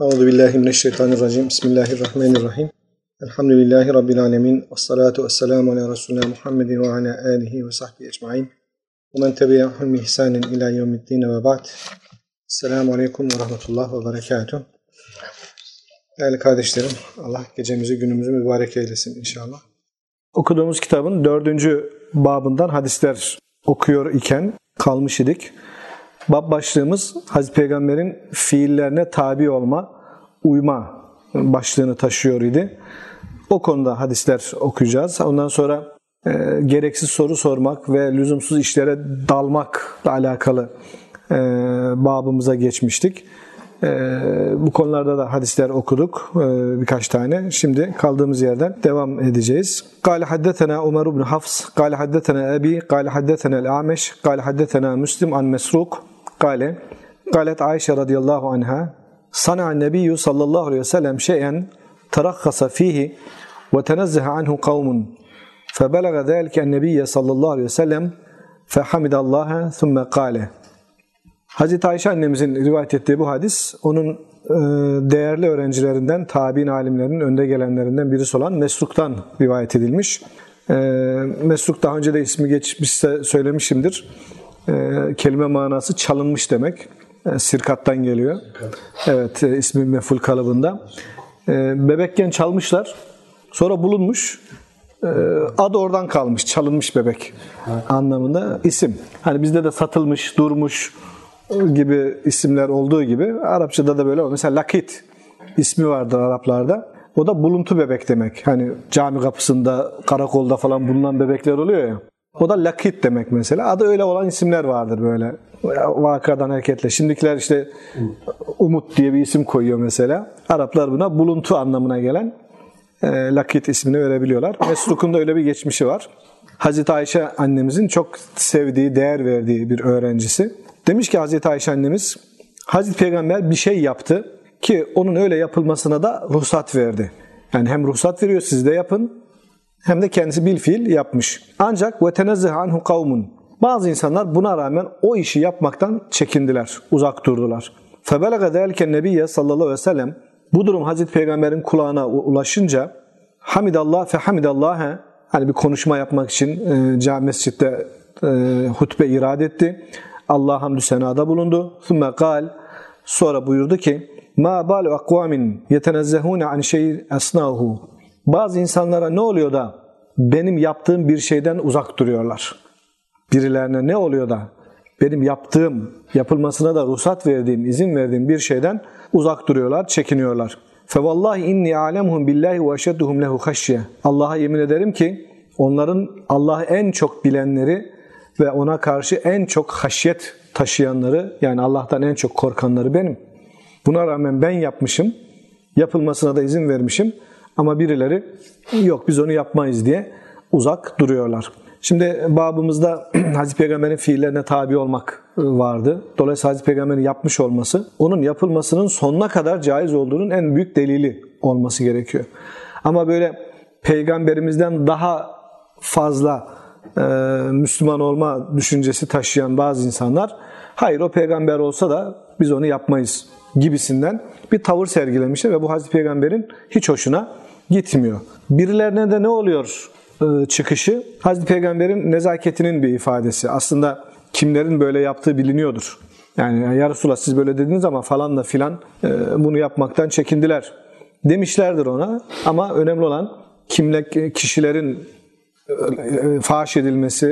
Euzu billahi mineşşeytanirracim. Bismillahirrahmanirrahim. Elhamdülillahi rabbil alamin. Ves vesselamu ala resulina Muhammedin ve ala alihi ve sahbihi ecmaîn. Ve men tebi'ahum bi ihsanin ila yevmiddin ve ba'd. Selamun aleyküm ve rahmetullah ve berekatuh. Değerli kardeşlerim, Allah gecemizi günümüzü mübarek eylesin inşallah. Okuduğumuz kitabın dördüncü babından hadisler okuyor iken kalmış idik. Bab başlığımız Hazreti Peygamber'in fiillerine tabi olma, uyma başlığını taşıyor idi. O konuda hadisler okuyacağız. Ondan sonra e, gereksiz soru sormak ve lüzumsuz işlere dalmakla alakalı e, babımıza geçmiştik. E, bu konularda da hadisler okuduk e, birkaç tane. Şimdi kaldığımız yerden devam edeceğiz. Kale haddetena Ömer ibn Hafs, kale haddetena Ebi, kale haddetena El-Ameş, kale haddetena Müslim an Mesruk, Kale, kalet Ayşe radıyallahu anha, sana nebiyyü sallallahu aleyhi ve sellem şeyen terakhasa fihi ve tenezzehe anhu kavmun. فبلغ ذلك النبي sallallahu aleyhi ve sellem fehamidallaha thumme kale. Hazreti Ayşe annemizin rivayet ettiği bu hadis onun e, değerli öğrencilerinden, tabi'in alimlerinin önde gelenlerinden birisi olan Mesruk'tan rivayet edilmiş. E, Mesruk daha önce de ismi geçmişse söylemişimdir e, kelime manası çalınmış demek. E, sirkattan geliyor. Evet, e, ismi meful kalıbında. E, bebekken çalmışlar. Sonra bulunmuş. E, adı oradan kalmış. Çalınmış bebek anlamında isim. Hani bizde de satılmış, durmuş gibi isimler olduğu gibi Arapçada da böyle mesela Lakit ismi vardır Araplarda. O da buluntu bebek demek. Hani cami kapısında, karakolda falan bulunan bebekler oluyor ya. O da lakit demek mesela. Adı öyle olan isimler vardır böyle. Vakadan hareketle. Şimdikiler işte Umut diye bir isim koyuyor mesela. Araplar buna buluntu anlamına gelen e, lakit ismini verebiliyorlar. Mesruk'un da öyle bir geçmişi var. Hazreti Ayşe annemizin çok sevdiği, değer verdiği bir öğrencisi. Demiş ki Hazreti Ayşe annemiz, Hazreti Peygamber bir şey yaptı ki onun öyle yapılmasına da ruhsat verdi. Yani hem ruhsat veriyor siz de yapın hem de kendisi bil fiil yapmış. Ancak ve tenezzehe anhu kavmun. Bazı insanlar buna rağmen o işi yapmaktan çekindiler, uzak durdular. Febelege zelken nebiyye sallallahu aleyhi ve sellem bu durum Hazreti Peygamber'in kulağına ulaşınca hamidallah fe hamidallah'e hani bir konuşma yapmak için e, cami mescitte e, hutbe irad etti. Allah hamdü senada bulundu. Thumme kal sonra buyurdu ki ma balu akvamin yetenezzehune an şeyin esnahu bazı insanlara ne oluyor da benim yaptığım bir şeyden uzak duruyorlar. Birilerine ne oluyor da benim yaptığım, yapılmasına da ruhsat verdiğim, izin verdiğim bir şeyden uzak duruyorlar, çekiniyorlar. Fevallahi inni alemuhum billahi ve eşedduhum lehu. Allah'a yemin ederim ki onların Allah'ı en çok bilenleri ve ona karşı en çok haşyet taşıyanları yani Allah'tan en çok korkanları benim. Buna rağmen ben yapmışım, yapılmasına da izin vermişim. Ama birileri yok biz onu yapmayız diye uzak duruyorlar. Şimdi babımızda Hazreti Peygamber'in fiillerine tabi olmak vardı. Dolayısıyla Hazreti Peygamber'in yapmış olması, onun yapılmasının sonuna kadar caiz olduğunun en büyük delili olması gerekiyor. Ama böyle Peygamberimizden daha fazla e, Müslüman olma düşüncesi taşıyan bazı insanlar, hayır o peygamber olsa da biz onu yapmayız gibisinden bir tavır sergilemişler ve bu Hazreti Peygamber'in hiç hoşuna gitmiyor. Birilerine de ne oluyor e, çıkışı? Hazreti Peygamber'in nezaketinin bir ifadesi. Aslında kimlerin böyle yaptığı biliniyordur. Yani ya Resulallah siz böyle dediniz ama falan da filan e, bunu yapmaktan çekindiler demişlerdir ona. Ama önemli olan kimle kişilerin e, faş edilmesi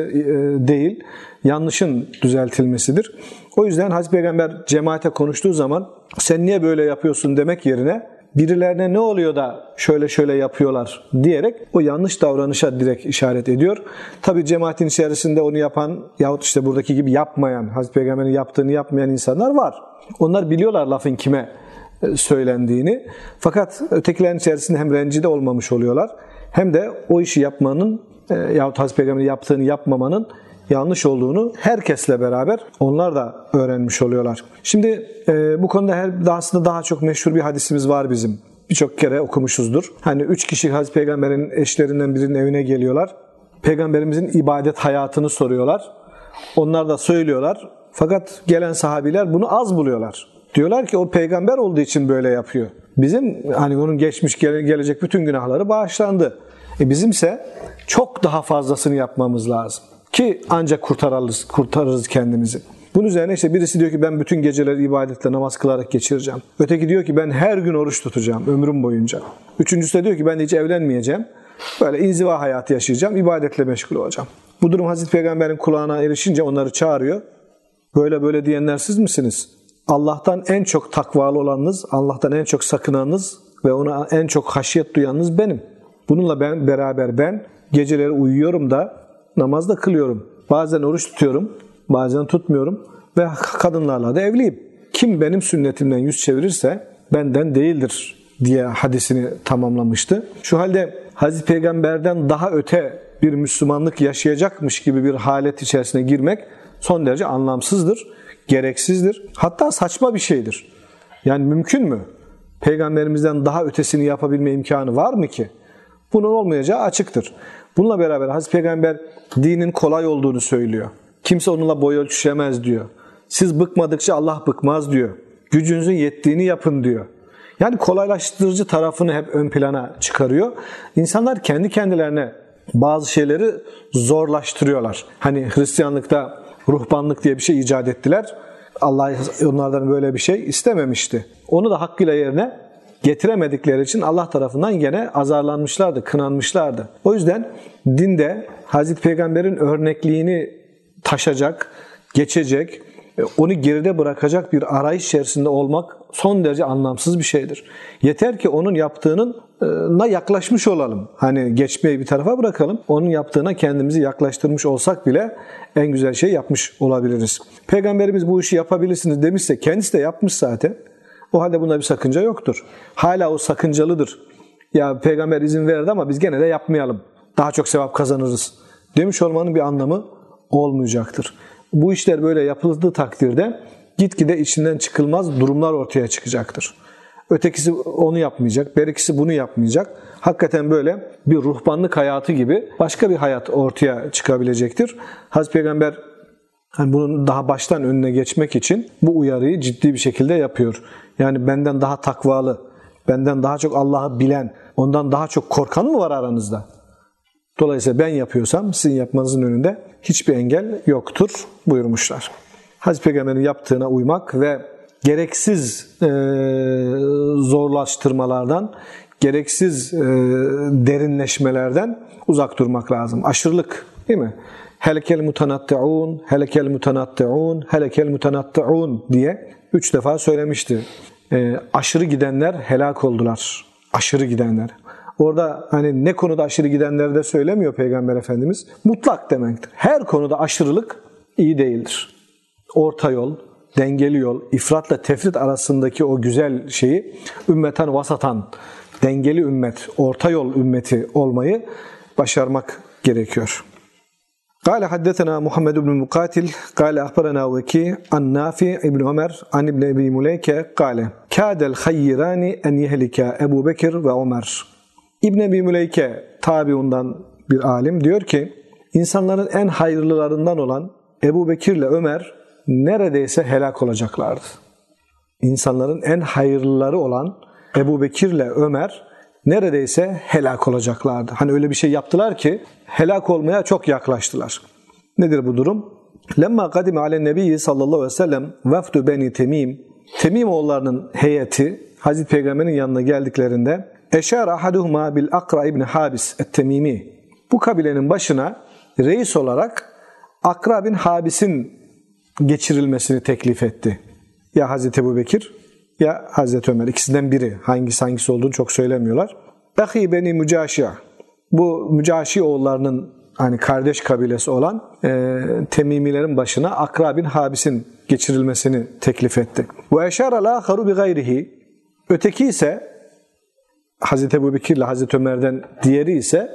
değil, yanlışın düzeltilmesidir. O yüzden Hazreti Peygamber cemaate konuştuğu zaman sen niye böyle yapıyorsun demek yerine birilerine ne oluyor da şöyle şöyle yapıyorlar diyerek o yanlış davranışa direkt işaret ediyor. Tabi cemaatin içerisinde onu yapan yahut işte buradaki gibi yapmayan, Hazreti Peygamber'in yaptığını yapmayan insanlar var. Onlar biliyorlar lafın kime e, söylendiğini. Fakat ötekilerin içerisinde hem rencide olmamış oluyorlar hem de o işi yapmanın e, yahut Hazreti Peygamber'in yaptığını yapmamanın yanlış olduğunu herkesle beraber onlar da öğrenmiş oluyorlar. Şimdi e, bu konuda her, aslında daha çok meşhur bir hadisimiz var bizim. Birçok kere okumuşuzdur. Hani üç kişi Hazreti Peygamber'in eşlerinden birinin evine geliyorlar. Peygamberimizin ibadet hayatını soruyorlar. Onlar da söylüyorlar. Fakat gelen sahabiler bunu az buluyorlar. Diyorlar ki o peygamber olduğu için böyle yapıyor. Bizim hani onun geçmiş gelecek bütün günahları bağışlandı. E bizimse çok daha fazlasını yapmamız lazım. Ki ancak kurtarırız, kurtarırız kendimizi. Bunun üzerine işte birisi diyor ki ben bütün geceleri ibadetle namaz kılarak geçireceğim. Öteki diyor ki ben her gün oruç tutacağım ömrüm boyunca. Üçüncüsü de diyor ki ben hiç evlenmeyeceğim. Böyle inziva hayatı yaşayacağım, ibadetle meşgul olacağım. Bu durum Hazreti Peygamber'in kulağına erişince onları çağırıyor. Böyle böyle diyenler siz misiniz? Allah'tan en çok takvalı olanınız, Allah'tan en çok sakınanınız ve ona en çok haşiyet duyanınız benim. Bununla ben beraber ben geceleri uyuyorum da namaz da kılıyorum. Bazen oruç tutuyorum, bazen tutmuyorum ve kadınlarla da evliyim. Kim benim sünnetimden yüz çevirirse benden değildir diye hadisini tamamlamıştı. Şu halde Hazreti Peygamber'den daha öte bir Müslümanlık yaşayacakmış gibi bir halet içerisine girmek son derece anlamsızdır, gereksizdir. Hatta saçma bir şeydir. Yani mümkün mü? Peygamberimizden daha ötesini yapabilme imkanı var mı ki? Bunun olmayacağı açıktır. Bununla beraber Hazreti Peygamber dinin kolay olduğunu söylüyor. Kimse onunla boy ölçüşemez diyor. Siz bıkmadıkça Allah bıkmaz diyor. Gücünüzün yettiğini yapın diyor. Yani kolaylaştırıcı tarafını hep ön plana çıkarıyor. İnsanlar kendi kendilerine bazı şeyleri zorlaştırıyorlar. Hani Hristiyanlıkta ruhbanlık diye bir şey icat ettiler. Allah onlardan böyle bir şey istememişti. Onu da hakkıyla yerine getiremedikleri için Allah tarafından gene azarlanmışlardı, kınanmışlardı. O yüzden dinde Hazreti Peygamber'in örnekliğini taşacak, geçecek, onu geride bırakacak bir arayış içerisinde olmak son derece anlamsız bir şeydir. Yeter ki onun yaptığının na yaklaşmış olalım. Hani geçmeyi bir tarafa bırakalım. Onun yaptığına kendimizi yaklaştırmış olsak bile en güzel şey yapmış olabiliriz. Peygamberimiz bu işi yapabilirsiniz demişse kendisi de yapmış zaten. O halde bunda bir sakınca yoktur. Hala o sakıncalıdır. Ya peygamber izin verdi ama biz gene de yapmayalım. Daha çok sevap kazanırız. Demiş olmanın bir anlamı olmayacaktır. Bu işler böyle yapıldığı takdirde gitgide içinden çıkılmaz durumlar ortaya çıkacaktır. Ötekisi onu yapmayacak, berikisi bunu yapmayacak. Hakikaten böyle bir ruhbanlık hayatı gibi başka bir hayat ortaya çıkabilecektir. Hazreti Peygamber hani bunun daha baştan önüne geçmek için bu uyarıyı ciddi bir şekilde yapıyor. Yani benden daha takvalı, benden daha çok Allah'ı bilen, ondan daha çok korkan mı var aranızda? Dolayısıyla ben yapıyorsam sizin yapmanızın önünde hiçbir engel yoktur buyurmuşlar. Hazreti Peygamber'in yaptığına uymak ve gereksiz e, zorlaştırmalardan, gereksiz e, derinleşmelerden uzak durmak lazım. Aşırılık değil mi? Helekel mutanatti'un, helekel mutanatti'un, helekel mutanatti'un diye üç defa söylemişti. E, aşırı gidenler helak oldular. Aşırı gidenler. Orada hani ne konuda aşırı gidenleri de söylemiyor Peygamber Efendimiz. Mutlak demektir. Her konuda aşırılık iyi değildir. Orta yol, dengeli yol, ifratla tefrit arasındaki o güzel şeyi ümmeten vasatan, dengeli ümmet, orta yol ümmeti olmayı başarmak gerekiyor. قال حدثنا محمد بن المقاتل قال أخبرنا وكي عن نافع بن عمر عن ابن أبي مليكة قال كاد الخيران أن يهلك أبو بكر وعمر İbn Ebi Müleyke tabiundan bir alim diyor ki insanların en hayırlılarından olan Ebu Bekir ile Ömer neredeyse helak olacaklardı. İnsanların en hayırlıları olan Ebu Bekir ile Ömer neredeyse helak olacaklardı. Hani öyle bir şey yaptılar ki helak olmaya çok yaklaştılar. Nedir bu durum? Lemma kadime ale nebiyyi sallallahu aleyhi ve sellem vefdu beni temim Temim oğullarının heyeti Hazreti Peygamber'in yanına geldiklerinde Eşar ahaduhuma bil Akra ibn Habis et-Temimi. Bu kabilenin başına reis olarak Akra bin Habis'in geçirilmesini teklif etti. Ya Hazreti Ebu Bekir ya Hazreti Ömer. ikisinden biri. Hangisi hangisi olduğunu çok söylemiyorlar. Ahi beni Mücaşi. Bu Mücaşi oğullarının hani kardeş kabilesi olan e, Temimilerin başına Akra bin Habis'in geçirilmesini teklif etti. Ve eşara la haru bi gayrihi. Öteki ise Hazreti Ebu Bekir ile Hazreti Ömer'den diğeri ise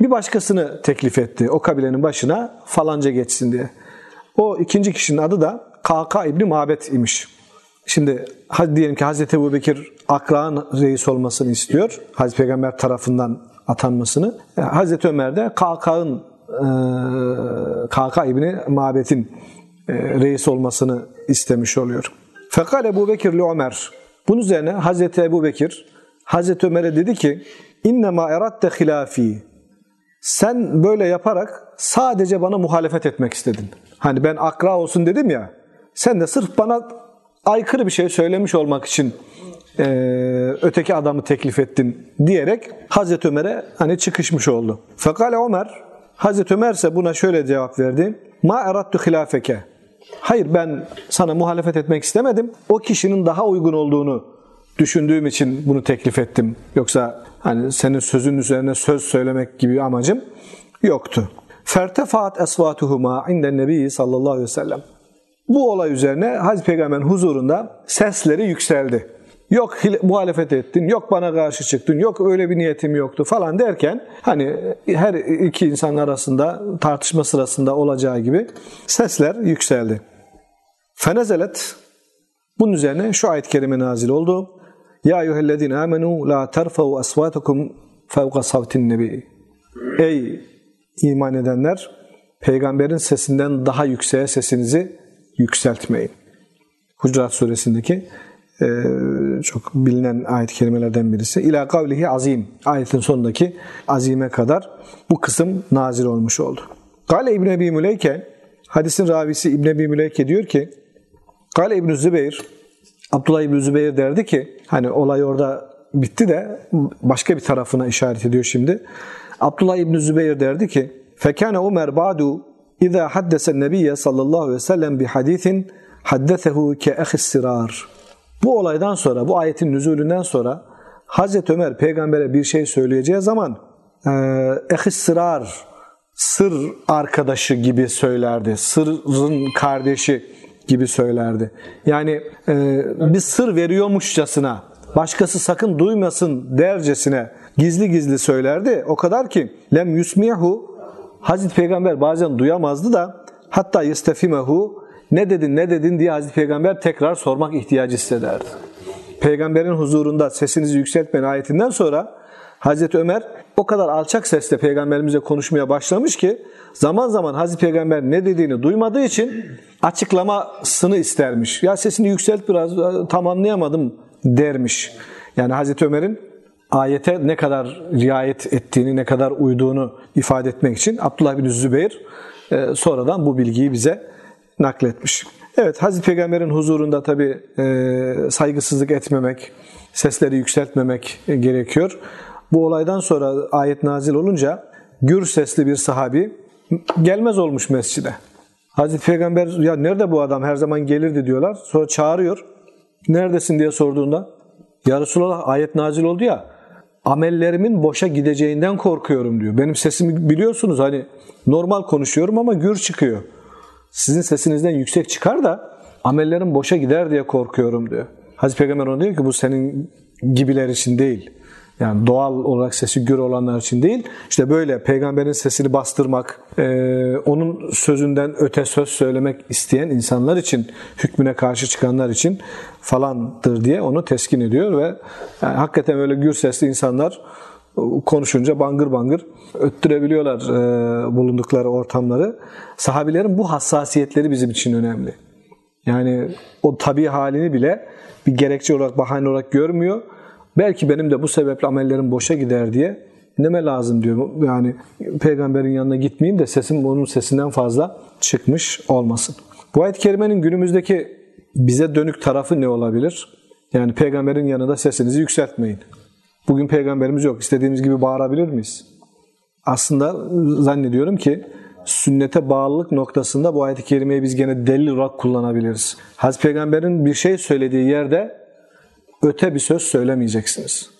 bir başkasını teklif etti. O kabilenin başına falanca geçsin diye. O ikinci kişinin adı da Kaka İbni Mabet imiş. Şimdi diyelim ki Hazreti Ebu Bekir Akra'nın reis olmasını istiyor. Hazreti Peygamber tarafından atanmasını. E, Hazreti Ömer de Kaka'nın e, Kaka İbni Mabet'in e, reis olmasını istemiş oluyor. Fekal Ebu Bekir li Ömer. Bunun üzerine Hazreti Ebu Bekir Hazreti Ömer'e dedi ki İnnemâ eratte hilafi. Sen böyle yaparak sadece bana muhalefet etmek istedin. Hani ben akra olsun dedim ya. Sen de sırf bana aykırı bir şey söylemiş olmak için e, öteki adamı teklif ettin diyerek Hazreti Ömer'e hani çıkışmış oldu. Fekale Ömer, Hazreti Ömer ise buna şöyle cevap verdi. Ma erattu hilafeke. Hayır ben sana muhalefet etmek istemedim. O kişinin daha uygun olduğunu düşündüğüm için bunu teklif ettim. Yoksa hani senin sözün üzerine söz söylemek gibi amacım yoktu. Fertefaat esvatuhuma inden nebi sallallahu aleyhi ve sellem. Bu olay üzerine Hazreti Peygamber'in huzurunda sesleri yükseldi. Yok muhalefet ettin, yok bana karşı çıktın, yok öyle bir niyetim yoktu falan derken hani her iki insan arasında tartışma sırasında olacağı gibi sesler yükseldi. Fenezelet bunun üzerine şu ayet-i kerime nazil oldu. Ya eyyühellezine amenu la terfau asvatukum fevka savtin nebi. Ey iman edenler peygamberin sesinden daha yükseğe sesinizi yükseltmeyin. Hucurat suresindeki e, çok bilinen ayet-i kerimelerden birisi. İlâ kavlihi azim. Ayetin sonundaki azime kadar bu kısım nazil olmuş oldu. Gale İbn Ebi Müleyke hadisin ravisi İbn Ebi Müleyke diyor ki Gale İbn Zübeyir Abdullah İbn Zübeyir derdi ki hani olay orada bitti de başka bir tarafına işaret ediyor şimdi. Abdullah İbn Zübeyir derdi ki Fekâne Ömer ba'du İzâ haddesen nebiyye sallallahu aleyhi ve sellem bi hadisin haddesehu ke ehis sirar. Bu olaydan sonra, bu ayetin nüzulünden sonra Hazreti Ömer peygambere bir şey söyleyeceği zaman ehis sırar, sır arkadaşı gibi söylerdi. Sırrın kardeşi gibi söylerdi. Yani e, bir sır veriyormuşçasına, başkası sakın duymasın dercesine gizli gizli söylerdi. O kadar ki lem yusmihu Hazreti Peygamber bazen duyamazdı da hatta yestefimehu ne dedin ne dedin diye Hazreti Peygamber tekrar sormak ihtiyacı hissederdi. Peygamberin huzurunda sesinizi yükseltmeyin ayetinden sonra Hazreti Ömer o kadar alçak sesle peygamberimize konuşmaya başlamış ki zaman zaman Hazreti Peygamber ne dediğini duymadığı için açıklamasını istermiş. Ya sesini yükselt biraz tam anlayamadım dermiş. Yani Hazreti Ömer'in ayete ne kadar riayet ettiğini, ne kadar uyduğunu ifade etmek için Abdullah bin Zübeyir e, sonradan bu bilgiyi bize nakletmiş. Evet Hazreti Peygamber'in huzurunda tabi e, saygısızlık etmemek, sesleri yükseltmemek gerekiyor. Bu olaydan sonra ayet nazil olunca gür sesli bir sahabi gelmez olmuş mescide. Hazreti Peygamber ya nerede bu adam her zaman gelirdi diyorlar. Sonra çağırıyor. Neredesin diye sorduğunda ya Resulallah ayet nazil oldu ya amellerimin boşa gideceğinden korkuyorum diyor. Benim sesimi biliyorsunuz hani normal konuşuyorum ama gür çıkıyor. Sizin sesinizden yüksek çıkar da amellerim boşa gider diye korkuyorum diyor. Hazreti Peygamber ona diyor ki bu senin gibiler için değil. Yani doğal olarak sesi gür olanlar için değil. İşte böyle peygamberin sesini bastırmak, e, onun sözünden öte söz söylemek isteyen insanlar için, hükmüne karşı çıkanlar için falandır diye onu teskin ediyor ve yani hakikaten öyle gür sesli insanlar konuşunca bangır bangır öttürebiliyorlar e, bulundukları ortamları. Sahabilerin bu hassasiyetleri bizim için önemli. Yani o tabi halini bile bir gerekçe olarak, bahane olarak görmüyor Belki benim de bu sebeple amellerim boşa gider diye neme lazım diyor. Yani peygamberin yanına gitmeyeyim de sesim onun sesinden fazla çıkmış olmasın. Bu ayet-i kerimenin günümüzdeki bize dönük tarafı ne olabilir? Yani peygamberin yanında sesinizi yükseltmeyin. Bugün peygamberimiz yok. İstediğimiz gibi bağırabilir miyiz? Aslında zannediyorum ki sünnete bağlılık noktasında bu ayet-i kerimeyi biz gene delil olarak kullanabiliriz. Hazreti Peygamber'in bir şey söylediği yerde öte bir söz söylemeyeceksiniz.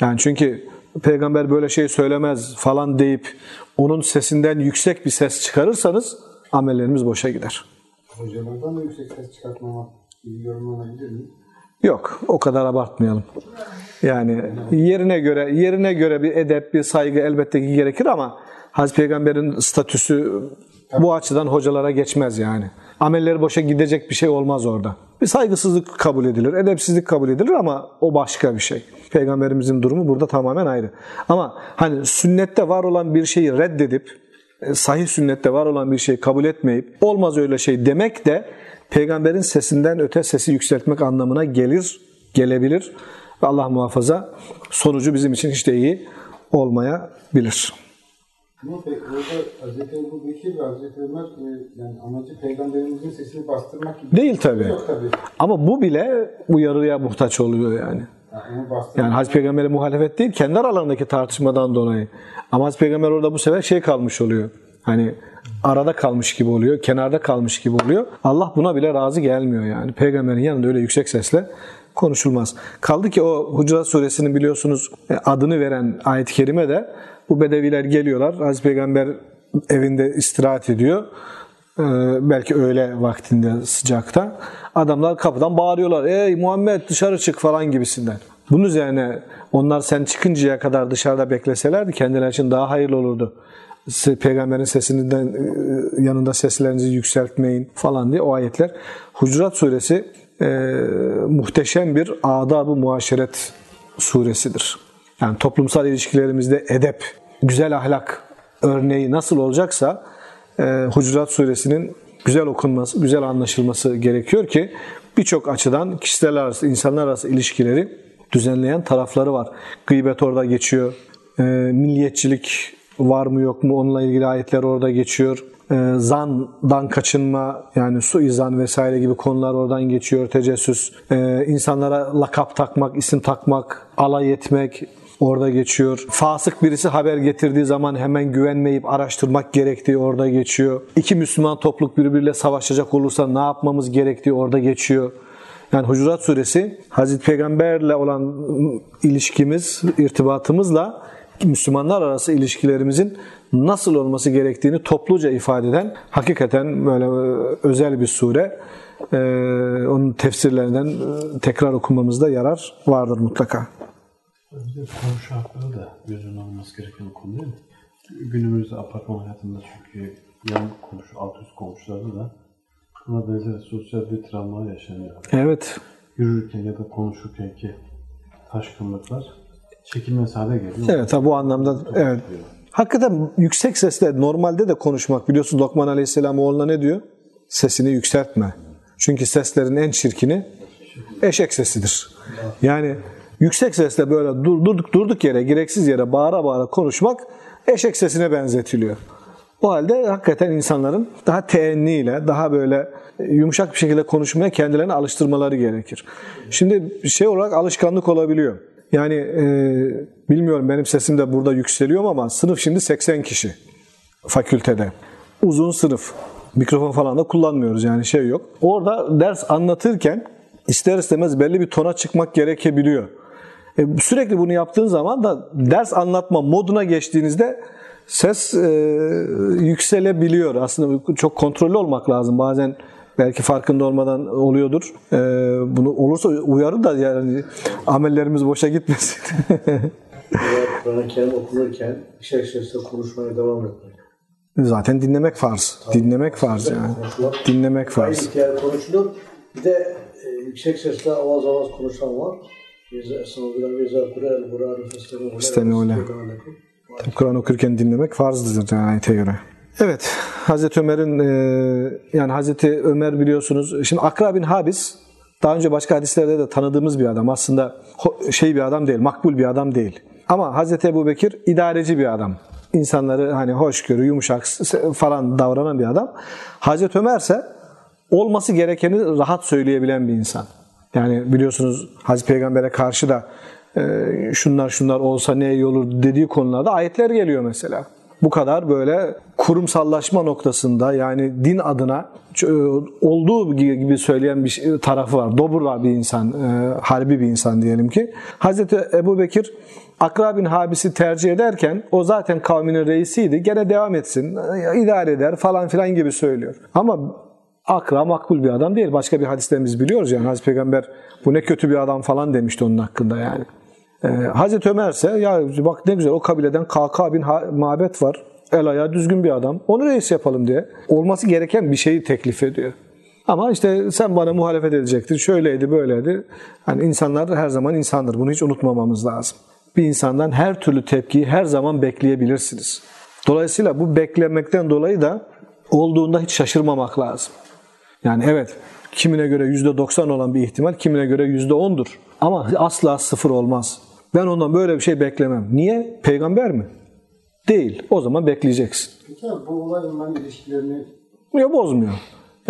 Yani çünkü peygamber böyle şey söylemez falan deyip onun sesinden yüksek bir ses çıkarırsanız amellerimiz boşa gider. Hocalardan da yüksek ses çıkartmamak gibi yorumlanabilir mi? Yok, o kadar abartmayalım. Yani yerine göre yerine göre bir edep, bir saygı elbette ki gerekir ama Hazreti Peygamber'in statüsü bu açıdan hocalara geçmez yani. Amelleri boşa gidecek bir şey olmaz orada. Bir saygısızlık kabul edilir, edepsizlik kabul edilir ama o başka bir şey. Peygamberimizin durumu burada tamamen ayrı. Ama hani sünnette var olan bir şeyi reddedip, e, sahih sünnette var olan bir şeyi kabul etmeyip, olmaz öyle şey demek de peygamberin sesinden öte sesi yükseltmek anlamına gelir, gelebilir. Allah muhafaza sonucu bizim için hiç de iyi olmayabilir. Ama pe- orada Hz. Ebu Bekir ve Hz. Ömer e, yani amacı peygamberimizin sesini bastırmak gibi Değil yok tabii. Ama bu bile uyarıya muhtaç oluyor yani. Yani Yani Hazreti Peygamber'e muhalefet değil, kendi aralarındaki tartışmadan dolayı. Ama Hazreti Peygamber orada bu sefer şey kalmış oluyor. Hani arada kalmış gibi oluyor, kenarda kalmış gibi oluyor. Allah buna bile razı gelmiyor yani. Peygamberin yanında öyle yüksek sesle konuşulmaz. Kaldı ki o Hucurat suresinin biliyorsunuz e, adını veren ayet-i kerime de bu bedeviler geliyorlar. Hazreti Peygamber evinde istirahat ediyor. Ee, belki öğle vaktinde sıcakta. Adamlar kapıdan bağırıyorlar. Ey Muhammed dışarı çık falan gibisinden. Bunun üzerine onlar sen çıkıncaya kadar dışarıda bekleselerdi kendileri için daha hayırlı olurdu. Peygamberin sesinden e, yanında seslerinizi yükseltmeyin falan diye o ayetler. Hucurat suresi e, muhteşem bir adab-ı muaşeret suresidir. Yani toplumsal ilişkilerimizde edep, güzel ahlak örneği nasıl olacaksa e, Hucurat suresinin güzel okunması, güzel anlaşılması gerekiyor ki birçok açıdan kişiler arası, insanlar arası ilişkileri düzenleyen tarafları var. Gıybet orada geçiyor. E, milliyetçilik var mı yok mu onunla ilgili ayetler orada geçiyor. E, zandan kaçınma yani suizan vesaire gibi konular oradan geçiyor. Tecessüs, e, insanlara lakap takmak, isim takmak, alay etmek, orada geçiyor. Fasık birisi haber getirdiği zaman hemen güvenmeyip araştırmak gerektiği orada geçiyor. İki Müslüman topluluk birbiriyle savaşacak olursa ne yapmamız gerektiği orada geçiyor. Yani Hucurat Suresi Hazreti Peygamberle olan ilişkimiz, irtibatımızla Müslümanlar arası ilişkilerimizin nasıl olması gerektiğini topluca ifade eden hakikaten böyle özel bir sure. Ee, onun tefsirlerinden e, tekrar okumamızda yarar vardır mutlaka. Bir de komşu hakları da göz önüne alınması gereken konu değil mi? Günümüzde apartman hayatında çünkü yan komşu, alt üst komşularda da buna benzer sosyal bir travma yaşanıyor. Evet. Yürürken ya da konuşurken ki taşkınlıklar çekilmez hale geliyor. Evet ha, bu anlamda evet. Hakikaten yüksek sesle normalde de konuşmak biliyorsun Lokman Aleyhisselam oğluna ne diyor? Sesini yükseltme. Çünkü seslerin en çirkini eşek sesidir. Yani yüksek sesle böyle dur, durduk durduk yere gereksiz yere bağıra bağıra konuşmak eşek sesine benzetiliyor. O halde hakikaten insanların daha teenniyle, daha böyle yumuşak bir şekilde konuşmaya kendilerini alıştırmaları gerekir. Şimdi şey olarak alışkanlık olabiliyor. Yani e, bilmiyorum benim sesim de burada yükseliyor ama sınıf şimdi 80 kişi fakültede. Uzun sınıf. Mikrofon falan da kullanmıyoruz yani şey yok. Orada ders anlatırken ister istemez belli bir tona çıkmak gerekebiliyor. E, sürekli bunu yaptığın zaman da ders anlatma moduna geçtiğinizde ses e, yükselebiliyor. Aslında çok kontrollü olmak lazım. Bazen belki farkında olmadan oluyordur. E, bunu olursa uyarı da yani amellerimiz boşa gitmesin. Kur'an-ı okunurken işe sesle konuşmaya devam etmek. Zaten dinlemek farz. Dinlemek farz yani. Konuşmak. Dinlemek farz. hikaye konuşulur. Bir de e, yüksek sesle avaz avaz konuşan var. Öyle. Kur'an okurken dinlemek farzdır yani ayete göre. Evet, Hazreti Ömer'in e, yani Hazreti Ömer biliyorsunuz. Şimdi Akra bin Habis daha önce başka hadislerde de tanıdığımız bir adam. Aslında şey bir adam değil, makbul bir adam değil. Ama Hazreti Ebu Bekir idareci bir adam. İnsanları hani hoşgörü, yumuşak falan davranan bir adam. Hazreti Ömer ise olması gerekeni rahat söyleyebilen bir insan. Yani biliyorsunuz Hazreti Peygamber'e karşı da e, şunlar şunlar olsa ne iyi olur dediği konularda ayetler geliyor mesela. Bu kadar böyle kurumsallaşma noktasında yani din adına ç- olduğu gibi söyleyen bir şey- tarafı var. Dobra bir insan, e, harbi bir insan diyelim ki. Hazreti Ebu Bekir Akra bin Habis'i tercih ederken o zaten kavminin reisiydi. Gene devam etsin, e, idare eder falan filan gibi söylüyor. Ama Akra makbul bir adam değil. Başka bir hadisten biz biliyoruz yani Hazreti Peygamber bu ne kötü bir adam falan demişti onun hakkında yani. Ee, Hazreti Ömer ise ya bak ne güzel o kabileden KK bin Mabet var. El ayağı düzgün bir adam. Onu reis yapalım diye. Olması gereken bir şeyi teklif ediyor. Ama işte sen bana muhalefet edecektin. Şöyleydi böyleydi. Hani insanlar her zaman insandır. Bunu hiç unutmamamız lazım. Bir insandan her türlü tepkiyi her zaman bekleyebilirsiniz. Dolayısıyla bu beklemekten dolayı da olduğunda hiç şaşırmamak lazım. Yani evet kimine göre yüzde 90 olan bir ihtimal, kimine göre yüzde 10'dur. Ama asla sıfır olmaz. Ben ondan böyle bir şey beklemem. Niye? Peygamber mi? Değil. O zaman bekleyeceksin. Peki abi bu olay onların ilişkilerini Yok bozmuyor.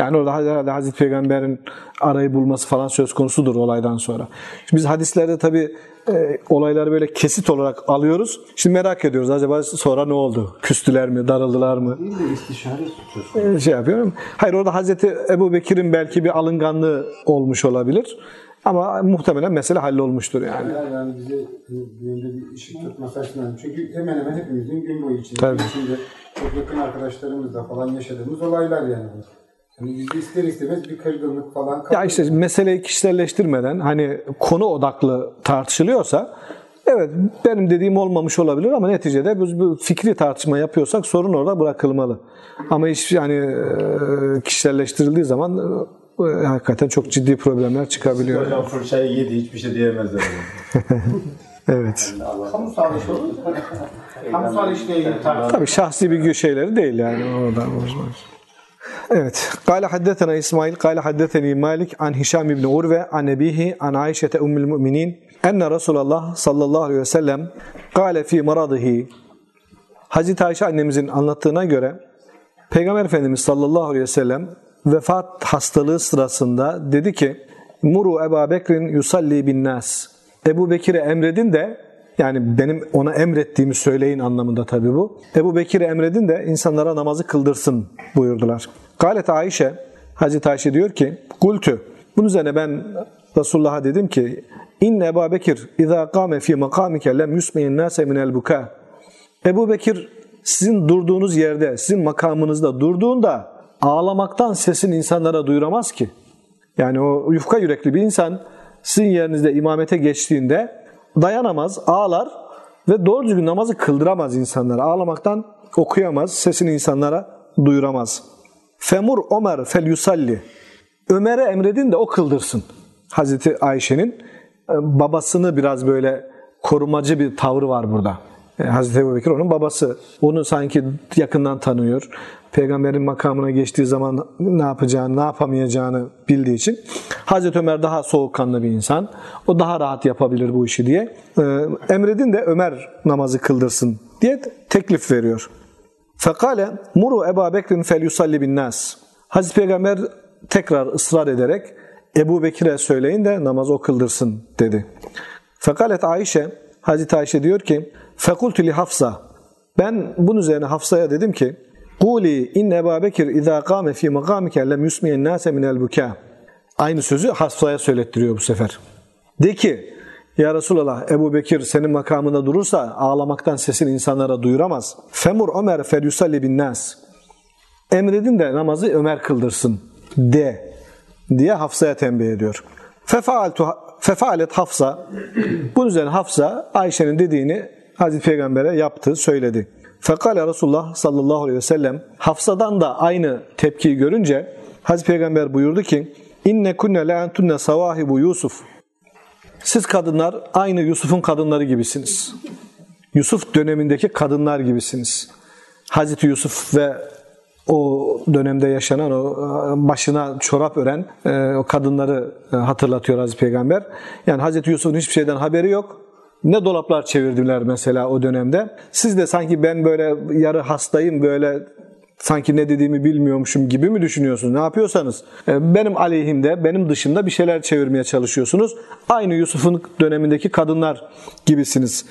Yani orada herhalde Hazreti Peygamber'in arayı bulması falan söz konusudur olaydan sonra. Şimdi biz hadislerde tabii e, olayları böyle kesit olarak alıyoruz. Şimdi merak ediyoruz acaba sonra ne oldu? Küstüler mi, darıldılar mı? Değil de istişare söz konusu. E, şey yapıyorum. Hayır orada Hazreti Ebu Bekir'in belki bir alınganlığı olmuş olabilir. Ama muhtemelen mesele hallolmuştur yani. yani, yani bize e, bir ışık tutması açısından. Çünkü hemen hemen hepimizin gün boyu içinde, Tabii. içinde çok yakın arkadaşlarımızla falan yaşadığımız olaylar yani. Bu. Yani ister istemez bir kırgınlık falan Ya işte meseleyi kişiselleştirmeden hani konu odaklı tartışılıyorsa evet benim dediğim olmamış olabilir ama neticede biz bu fikri tartışma yapıyorsak sorun orada bırakılmalı. Ama iş yani e, kişiselleştirildiği zaman e, hakikaten çok ciddi problemler çıkabiliyor. Hocam fırçayı yedi hiçbir şey diyemezler. Evet. Kamusal iş olur. Kamusal işle ilgili tartışma. Tabii şahsi bir şeyleri değil yani orada. Evet. Kale haddetena İsmail, kale haddeteni Malik an Hişam ibn Urve an Nebihi an Ayşe ummul müminin enne Resulullah sallallahu aleyhi ve sellem kale fi maradihi Hazreti Ayşe annemizin anlattığına göre Peygamber Efendimiz sallallahu aleyhi ve sellem vefat hastalığı sırasında dedi ki Muru Ebu Bekir'in yusalli bin nas. Ebu Bekir'e emredin de yani benim ona emrettiğimi söyleyin anlamında tabii bu. Ebu Bekir'e emredin de insanlara namazı kıldırsın buyurdular. Galet Ayşe, Hazreti Ayşe diyor ki Kultü. Bunun üzerine ben Resulullah'a dedim ki İnne Ebu Bekir izâ kâme fî makâmike lem yusmeyin nâse minel bukâ. Ebu Bekir sizin durduğunuz yerde, sizin makamınızda durduğunda ağlamaktan sesini insanlara duyuramaz ki. Yani o yufka yürekli bir insan sizin yerinizde imamete geçtiğinde dayanamaz, ağlar ve doğru düzgün namazı kıldıramaz insanlara. Ağlamaktan okuyamaz, sesini insanlara duyuramaz. Femur Ömer fel yusalli. Ömer'e emredin de o kıldırsın. Hazreti Ayşe'nin e, babasını biraz böyle korumacı bir tavrı var burada. E, Hazreti Ebu Bekir onun babası. Onu sanki yakından tanıyor. Peygamberin makamına geçtiği zaman ne yapacağını, ne yapamayacağını bildiği için. Hazreti Ömer daha soğukkanlı bir insan. O daha rahat yapabilir bu işi diye. E, emredin de Ömer namazı kıldırsın diye teklif veriyor. Fekale muru Ebu Bekir'in fel yusalli bin nas. Hazreti Peygamber tekrar ısrar ederek Ebu Bekir'e söyleyin de namaz o kıldırsın dedi. Fekalet Ayşe, Hazreti Ayşe diyor ki Fekultu li Hafsa. Ben bunun üzerine Hafsa'ya dedim ki Kuli inne Ebu Bekir izâ kâme fî makâmike lem yusmiyen nâse minel bukâ. Aynı sözü Hafsa'ya söylettiriyor bu sefer. De ki ya Resulallah Ebu Bekir senin makamında durursa ağlamaktan sesini insanlara duyuramaz. Femur Ömer fel yusalli bin nas. Emredin de namazı Ömer kıldırsın de diye Hafsa'ya tembih ediyor. Fefaaltu Fefalet Hafsa bunun üzerine Hafsa Ayşe'nin dediğini Hazreti Peygamber'e yaptı, söyledi. Fekale Resulullah sallallahu aleyhi ve sellem Hafsa'dan da aynı tepkiyi görünce Hazreti Peygamber buyurdu ki İnne kunne le entunne savahibu Yusuf siz kadınlar aynı Yusuf'un kadınları gibisiniz. Yusuf dönemindeki kadınlar gibisiniz. Hazreti Yusuf ve o dönemde yaşanan o e, başına çorap ören e, o kadınları e, hatırlatıyor Hazreti Peygamber. Yani Hazreti Yusuf'un hiçbir şeyden haberi yok. Ne dolaplar çevirdiler mesela o dönemde. Siz de sanki ben böyle yarı hastayım böyle sanki ne dediğimi bilmiyormuşum gibi mi düşünüyorsunuz? Ne yapıyorsanız e, benim aleyhimde, benim dışımda bir şeyler çevirmeye çalışıyorsunuz. Aynı Yusuf'un dönemindeki kadınlar gibisiniz.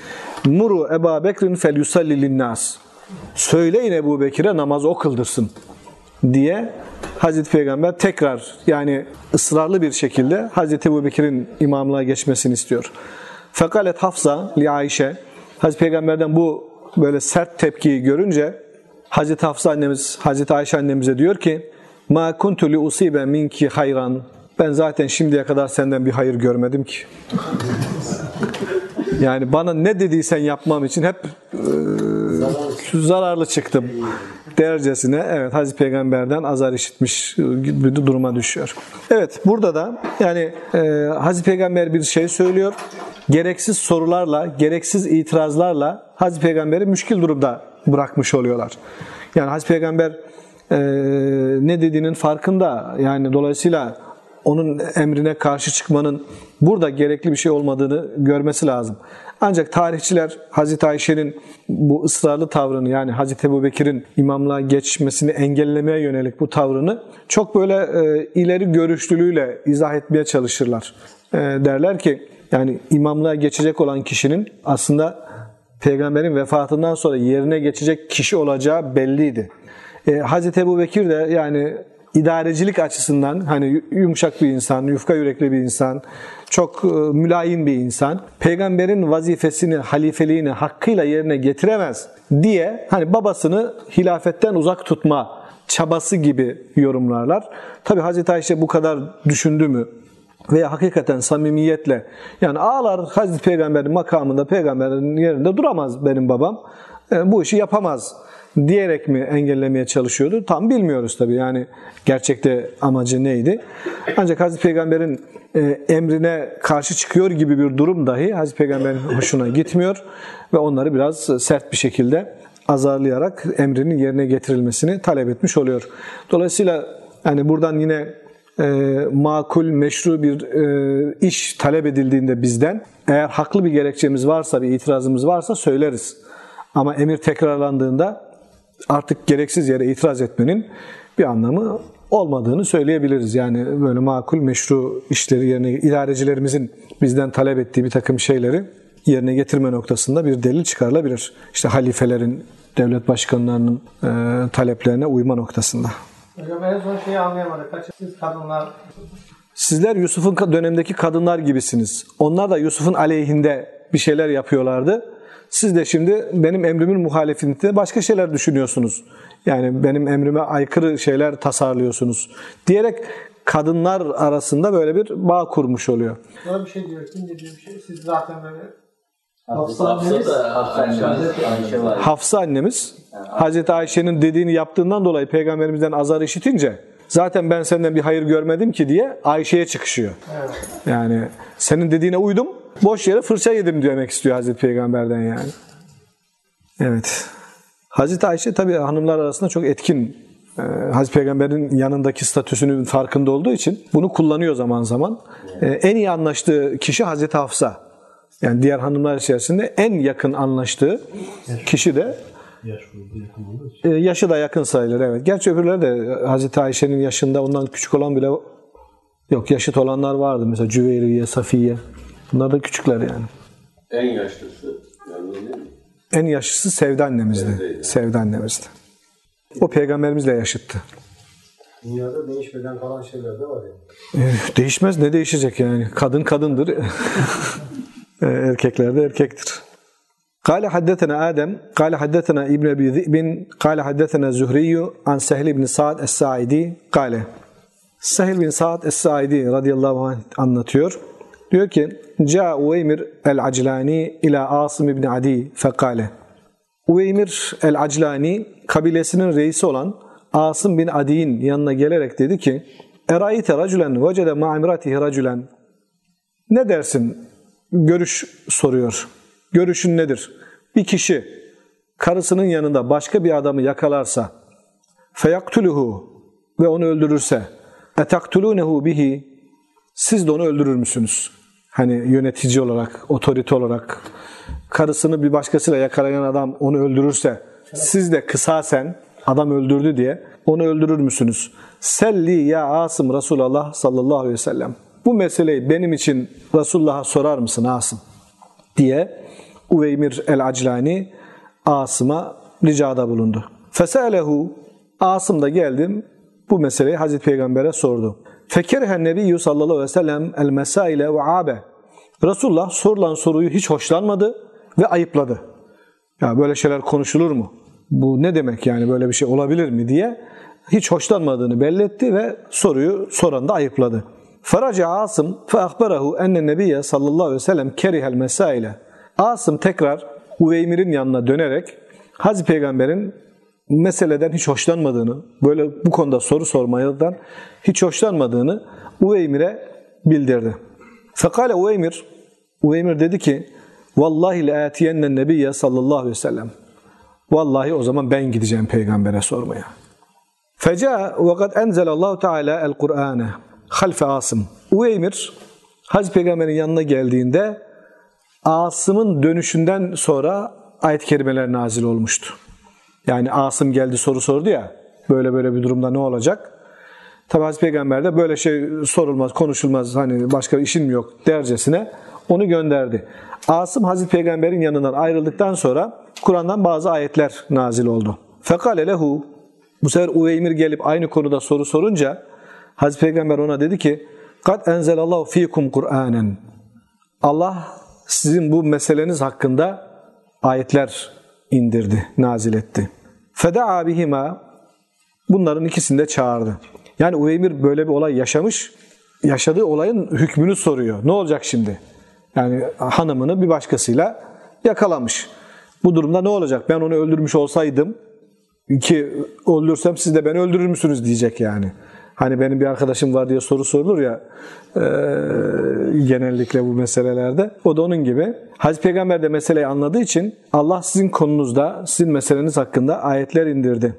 Muru Ebu Bekrin fel yusalli. Söyleyin Ebu Bekir'e namazı o kıldırsın diye Hazreti Peygamber tekrar yani ısrarlı bir şekilde Hazreti Ebu Bekir'in imamlığa geçmesini istiyor. Fekalet Hafsa li Ayşe Hazreti Peygamber'den bu böyle sert tepkiyi görünce Hazreti Hafsa annemiz, Hazreti Ayşe annemize diyor ki Ma kuntu li usibe minki hayran. Ben zaten şimdiye kadar senden bir hayır görmedim ki. Yani bana ne dediysen yapmam için hep e, zararlı çıktım dercesine evet Hazreti Peygamber'den azar işitmiş bir duruma düşüyor. Evet burada da yani e, Hazreti Peygamber bir şey söylüyor. Gereksiz sorularla, gereksiz itirazlarla Hazreti Peygamber'i müşkil durumda bırakmış oluyorlar. Yani Hazreti Peygamber e, ne dediğinin farkında. Yani dolayısıyla onun emrine karşı çıkmanın burada gerekli bir şey olmadığını görmesi lazım. Ancak tarihçiler Hazreti Ayşe'nin bu ısrarlı tavrını yani Hazreti Ebu Bekir'in imamlığa geçmesini engellemeye yönelik bu tavrını çok böyle e, ileri görüşlülüğüyle izah etmeye çalışırlar. E, derler ki yani imamlığa geçecek olan kişinin aslında peygamberin vefatından sonra yerine geçecek kişi olacağı belliydi. E, Hazreti Ebu Bekir de yani idarecilik açısından hani yumuşak bir insan, yufka yürekli bir insan, çok e, mülayim bir insan. Peygamberin vazifesini, halifeliğini hakkıyla yerine getiremez diye hani babasını hilafetten uzak tutma çabası gibi yorumlarlar. Tabi Hazreti Ayşe bu kadar düşündü mü? veya hakikaten samimiyetle yani ağlar Hazreti Peygamber'in makamında peygamberin yerinde duramaz benim babam. E, bu işi yapamaz diyerek mi engellemeye çalışıyordu? Tam bilmiyoruz tabii yani gerçekte amacı neydi. Ancak Hazreti Peygamber'in e, emrine karşı çıkıyor gibi bir durum dahi Hazreti Peygamber'in hoşuna gitmiyor ve onları biraz sert bir şekilde azarlayarak emrinin yerine getirilmesini talep etmiş oluyor. Dolayısıyla yani buradan yine e, makul, meşru bir e, iş talep edildiğinde bizden eğer haklı bir gerekçemiz varsa, bir itirazımız varsa söyleriz. Ama emir tekrarlandığında artık gereksiz yere itiraz etmenin bir anlamı olmadığını söyleyebiliriz. Yani böyle makul, meşru işleri yerine idarecilerimizin bizden talep ettiği bir takım şeyleri yerine getirme noktasında bir delil çıkarılabilir. İşte halifelerin, devlet başkanlarının e, taleplerine uyma noktasında. Hocam en son şeyi anlayamadık. Kaç siz kadınlar Sizler Yusuf'un dönemdeki kadınlar gibisiniz. Onlar da Yusuf'un aleyhinde bir şeyler yapıyorlardı. Siz de şimdi benim emrimin muhalefetinde başka şeyler düşünüyorsunuz. Yani benim emrime aykırı şeyler tasarlıyorsunuz. Diyerek kadınlar arasında böyle bir bağ kurmuş oluyor. böyle bir şey diyor. Kim dediği bir şey. Siz zaten böyle Hafsa annemiz, Hafsa annemiz, Ayşe var. Hafsa annemiz Hazreti Ayşe'nin dediğini yaptığından dolayı peygamberimizden azar işitince zaten ben senden bir hayır görmedim ki diye Ayşe'ye çıkışıyor. Yani senin dediğine uydum, boş yere fırça yedim demek istiyor Hazreti Peygamber'den yani. Evet. Hazreti Ayşe tabii hanımlar arasında çok etkin. Ee, Hazreti Peygamber'in yanındaki statüsünün farkında olduğu için bunu kullanıyor zaman zaman. Ee, en iyi anlaştığı kişi Hazreti Hafsa. Yani diğer hanımlar içerisinde en yakın anlaştığı kişi de Yaş grubu yakın olduğu için. e, yaşı da yakın sayılır evet. Gerçi öbürleri de Hazreti Ayşe'nin yaşında ondan küçük olan bile yok yaşıt olanlar vardı. Mesela Cüveyriye, Safiye. Bunlar da küçükler yani. En yaşlısı yani değil mi? En yaşlısı Sevda annemizdi. Sevda annemizdi. O peygamberimizle yaşıttı. Dünyada değişmeden kalan şeyler de var yani. Eh, Değişmez ne değişecek yani? Kadın kadındır. Eh, Erkekler de erkektir. قال حدثنا آدم قال حدثنا ابن أبي ذئب قال حدثنا زهري عن سهل بن سعد الساعدي قال Sehil bin Sa'd Es-Saidi radıyallahu anh anlatıyor. Diyor ki Ca Uveymir el-Aclani ila Asım ibn Adi fekale. Uveymir el-Aclani kabilesinin reisi olan Asım bin Adi'nin yanına gelerek dedi ki Erayite raculen vecede ma'imratihi raculen Ne dersin? Görüş soruyor. Görüşün nedir? Bir kişi karısının yanında başka bir adamı yakalarsa feyaktuluhu ve onu öldürürse etaktulunehu bihi siz de onu öldürür müsünüz? Hani yönetici olarak, otorite olarak karısını bir başkasıyla yakalayan adam onu öldürürse siz de kısasen adam öldürdü diye onu öldürür müsünüz? Selli ya Asım Resulullah sallallahu aleyhi ve sellem. Bu meseleyi benim için Resulullah'a sorar mısın Asım? diye Uveymir el-Aclani Asım'a ricada bulundu. Fesalehu Asım da geldim bu meseleyi Hazreti Peygamber'e sordu. Fekerihen Nebiyyü sallallahu aleyhi ve sellem el mesaile ve abe. Resulullah sorulan soruyu hiç hoşlanmadı ve ayıpladı. Ya böyle şeyler konuşulur mu? Bu ne demek yani böyle bir şey olabilir mi diye hiç hoşlanmadığını belli etti ve soruyu soran da ayıpladı. Faraca Asım fe ahbarahu enne nebiyye sallallahu aleyhi ve sellem kerihel mesaile. Asım tekrar Uveymir'in yanına dönerek Hazreti Peygamber'in meseleden hiç hoşlanmadığını, böyle bu konuda soru sormadan hiç hoşlanmadığını Uveymir'e bildirdi. Fekale Uveymir, Uveymir dedi ki, Vallahi le atiyennen nebiyye sallallahu aleyhi ve sellem. Vallahi o zaman ben gideceğim peygambere sormaya. Feca ve kad enzelallahu teala el Kur'ane. halfe Asım. Uveymir Hazreti Peygamber'in yanına geldiğinde Asım'ın dönüşünden sonra ayet-i kerimeler nazil olmuştu. Yani Asım geldi soru sordu ya böyle böyle bir durumda ne olacak? Tabi Hazreti Peygamber de böyle şey sorulmaz, konuşulmaz hani başka işin mi yok dercesine onu gönderdi. Asım Hazreti Peygamber'in yanından ayrıldıktan sonra Kur'an'dan bazı ayetler nazil oldu. Fekale lehu bu sefer Uveymir gelip aynı konuda soru sorunca Hazreti Peygamber ona dedi ki Kad enzelallahu fikum Kur'anen Allah sizin bu meseleniz hakkında ayetler indirdi, nazil etti. Feda'a bihima bunların ikisini de çağırdı. Yani Uveymir böyle bir olay yaşamış, yaşadığı olayın hükmünü soruyor. Ne olacak şimdi? Yani hanımını bir başkasıyla yakalamış. Bu durumda ne olacak? Ben onu öldürmüş olsaydım ki öldürsem siz de beni öldürür müsünüz diyecek yani. Hani benim bir arkadaşım var diye soru sorulur ya e, genellikle bu meselelerde. O da onun gibi. Hazreti Peygamber de meseleyi anladığı için Allah sizin konunuzda, sizin meseleniz hakkında ayetler indirdi.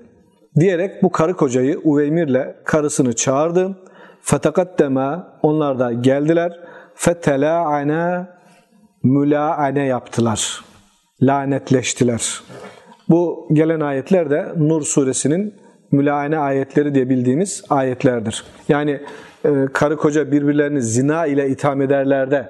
Diyerek bu karı kocayı Uveymir'le karısını çağırdı. Fetakaddema onlar da geldiler. Fetela'ane mülaane yaptılar. Lanetleştiler. Bu gelen ayetler de Nur suresinin mülaane ayetleri diye bildiğimiz ayetlerdir. Yani e, karı koca birbirlerini zina ile itham ederler de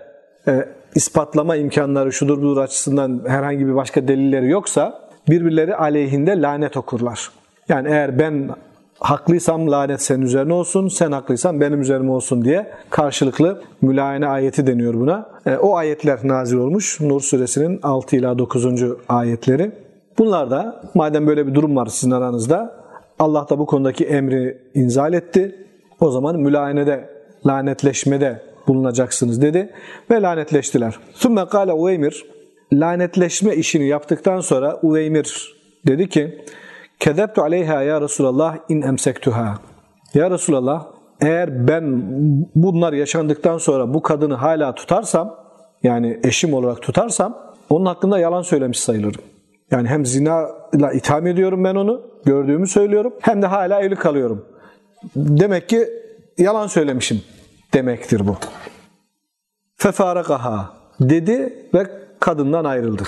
e, ispatlama imkanları şudur budur açısından herhangi bir başka delilleri yoksa birbirleri aleyhinde lanet okurlar. Yani eğer ben haklıysam lanet senin üzerine olsun, sen haklıysan benim üzerime olsun diye karşılıklı mülayene ayeti deniyor buna. E, o ayetler nazil olmuş. Nur suresinin 6 ila 9. ayetleri. Bunlar da madem böyle bir durum var sizin aranızda Allah da bu konudaki emri inzal etti. O zaman mülayenede, lanetleşmede bulunacaksınız dedi ve lanetleştiler. Sümme kâle Uveymir lanetleşme işini yaptıktan sonra Uveymir dedi ki Kezebtu aleyha ya Resulallah in emsektuha. Ya Resulallah eğer ben bunlar yaşandıktan sonra bu kadını hala tutarsam yani eşim olarak tutarsam onun hakkında yalan söylemiş sayılırım. Yani hem zina ile itham ediyorum ben onu, gördüğümü söylüyorum. Hem de hala evli kalıyorum. Demek ki yalan söylemişim demektir bu. Fefarakaha dedi ve kadından ayrıldı.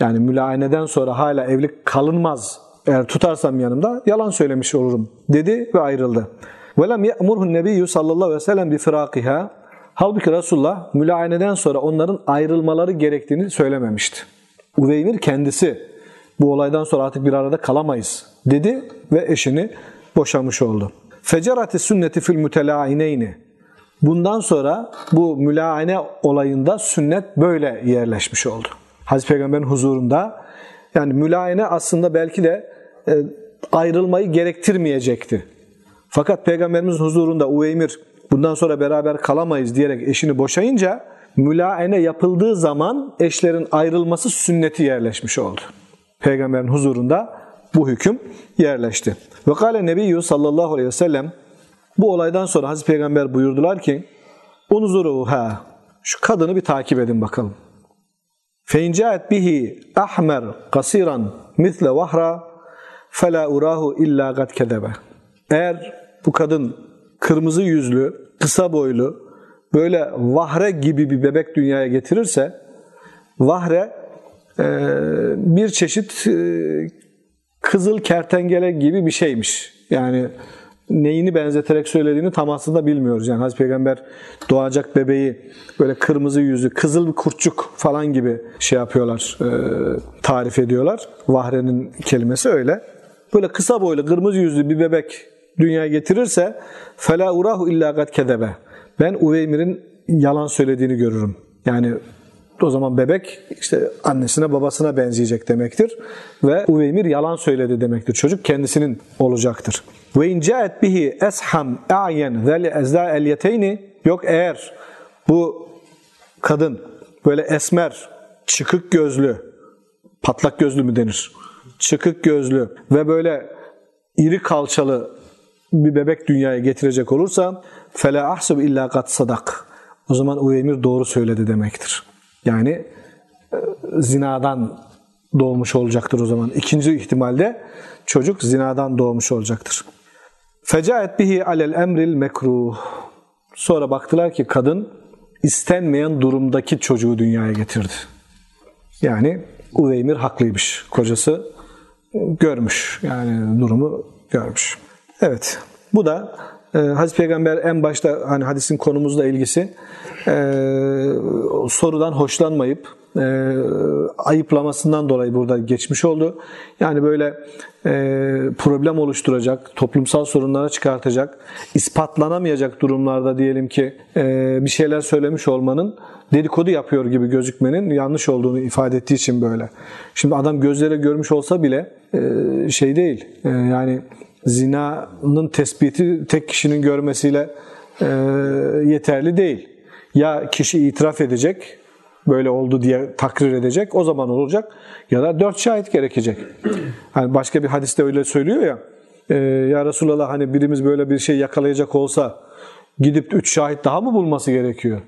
Yani mülayeneden sonra hala evli kalınmaz. Eğer tutarsam yanımda yalan söylemiş olurum dedi ve ayrıldı. وَلَمْ يَأْمُرْهُ النَّبِيُّ sallallahu aleyhi ve sellem بِفِرَاقِهَا Halbuki Resulullah mülayeneden sonra onların ayrılmaları gerektiğini söylememişti. Uveymir kendisi bu olaydan sonra artık bir arada kalamayız dedi ve eşini boşamış oldu. Fecerati sünneti fil mütelâineyni. Bundan sonra bu mülaine olayında sünnet böyle yerleşmiş oldu. Hazreti Peygamber'in huzurunda yani mülaine aslında belki de e, ayrılmayı gerektirmeyecekti. Fakat Peygamberimiz huzurunda Uveymir bundan sonra beraber kalamayız diyerek eşini boşayınca mülaene yapıldığı zaman eşlerin ayrılması sünneti yerleşmiş oldu. Peygamberin huzurunda bu hüküm yerleşti. Ve kâle nebiyyü sallallahu aleyhi ve sellem bu olaydan sonra Hazreti Peygamber buyurdular ki ha şu kadını bir takip edin bakalım. Feincaet bihi ahmer kasiran misle vahra fela urahu illa gad kedebe. Eğer bu kadın kırmızı yüzlü, kısa boylu, böyle vahre gibi bir bebek dünyaya getirirse vahre e, bir çeşit e, kızıl kertenkele gibi bir şeymiş. Yani neyini benzeterek söylediğini tam aslında bilmiyoruz. Yani Hazreti Peygamber doğacak bebeği böyle kırmızı yüzü, kızıl bir kurtçuk falan gibi şey yapıyorlar, e, tarif ediyorlar. Vahrenin kelimesi öyle. Böyle kısa boylu, kırmızı yüzlü bir bebek dünyaya getirirse fela urahu illa kad kedebe. Ben Uveymir'in yalan söylediğini görürüm. Yani o zaman bebek işte annesine babasına benzeyecek demektir. Ve Uveymir yalan söyledi demektir. Çocuk kendisinin olacaktır. Ve in caet bihi esham a'yen zel ezda elyeteyni yok eğer bu kadın böyle esmer, çıkık gözlü, patlak gözlü mü denir? Çıkık gözlü ve böyle iri kalçalı bir bebek dünyaya getirecek olursa fela ahsub illa kat sadak. O zaman Uveymir doğru söyledi demektir. Yani e, zinadan doğmuş olacaktır o zaman. İkinci ihtimalde çocuk zinadan doğmuş olacaktır. Fecaet bihi alel emril mekruh. Sonra baktılar ki kadın istenmeyen durumdaki çocuğu dünyaya getirdi. Yani Uveymir haklıymış. Kocası görmüş. Yani durumu görmüş. Evet. Bu da e, Hazreti Peygamber en başta hani hadisin konumuzla ilgisi e, sorudan hoşlanmayıp e, ayıplamasından dolayı burada geçmiş oldu. Yani böyle problem oluşturacak, toplumsal sorunlara çıkartacak, ispatlanamayacak durumlarda diyelim ki bir şeyler söylemiş olmanın dedikodu yapıyor gibi gözükmenin yanlış olduğunu ifade ettiği için böyle. Şimdi adam gözlere görmüş olsa bile şey değil. Yani zinanın tespiti tek kişinin görmesiyle e, yeterli değil. Ya kişi itiraf edecek, böyle oldu diye takrir edecek, o zaman olacak. Ya da dört şahit gerekecek. Hani başka bir hadiste öyle söylüyor ya, e, ya Resulallah hani birimiz böyle bir şey yakalayacak olsa gidip üç şahit daha mı bulması gerekiyor?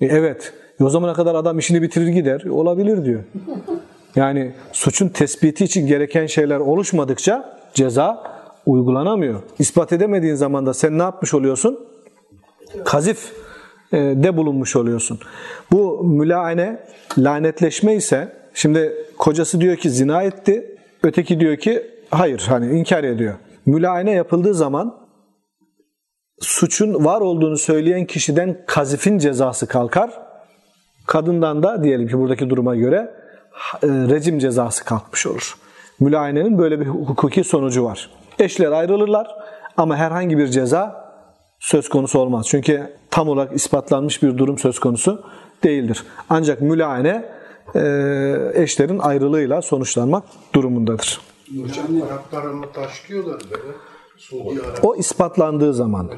E, evet. E, o zamana kadar adam işini bitirir gider. Olabilir diyor. Yani suçun tespiti için gereken şeyler oluşmadıkça ceza uygulanamıyor. İspat edemediğin zaman da sen ne yapmış oluyorsun? Kazif e, de bulunmuş oluyorsun. Bu mülaane, lanetleşme ise şimdi kocası diyor ki zina etti, öteki diyor ki hayır hani inkar ediyor. Mülaane yapıldığı zaman suçun var olduğunu söyleyen kişiden kazifin cezası kalkar. Kadından da diyelim ki buradaki duruma göre e, rejim cezası kalkmış olur. Mülayenenin böyle bir hukuki sonucu var. Eşler ayrılırlar ama herhangi bir ceza söz konusu olmaz. Çünkü tam olarak ispatlanmış bir durum söz konusu değildir. Ancak mülayene e, eşlerin ayrılığıyla sonuçlanmak durumundadır. Hocam Araplar ama taşlıyorlar böyle. Suudi Arap. O ispatlandığı zaman,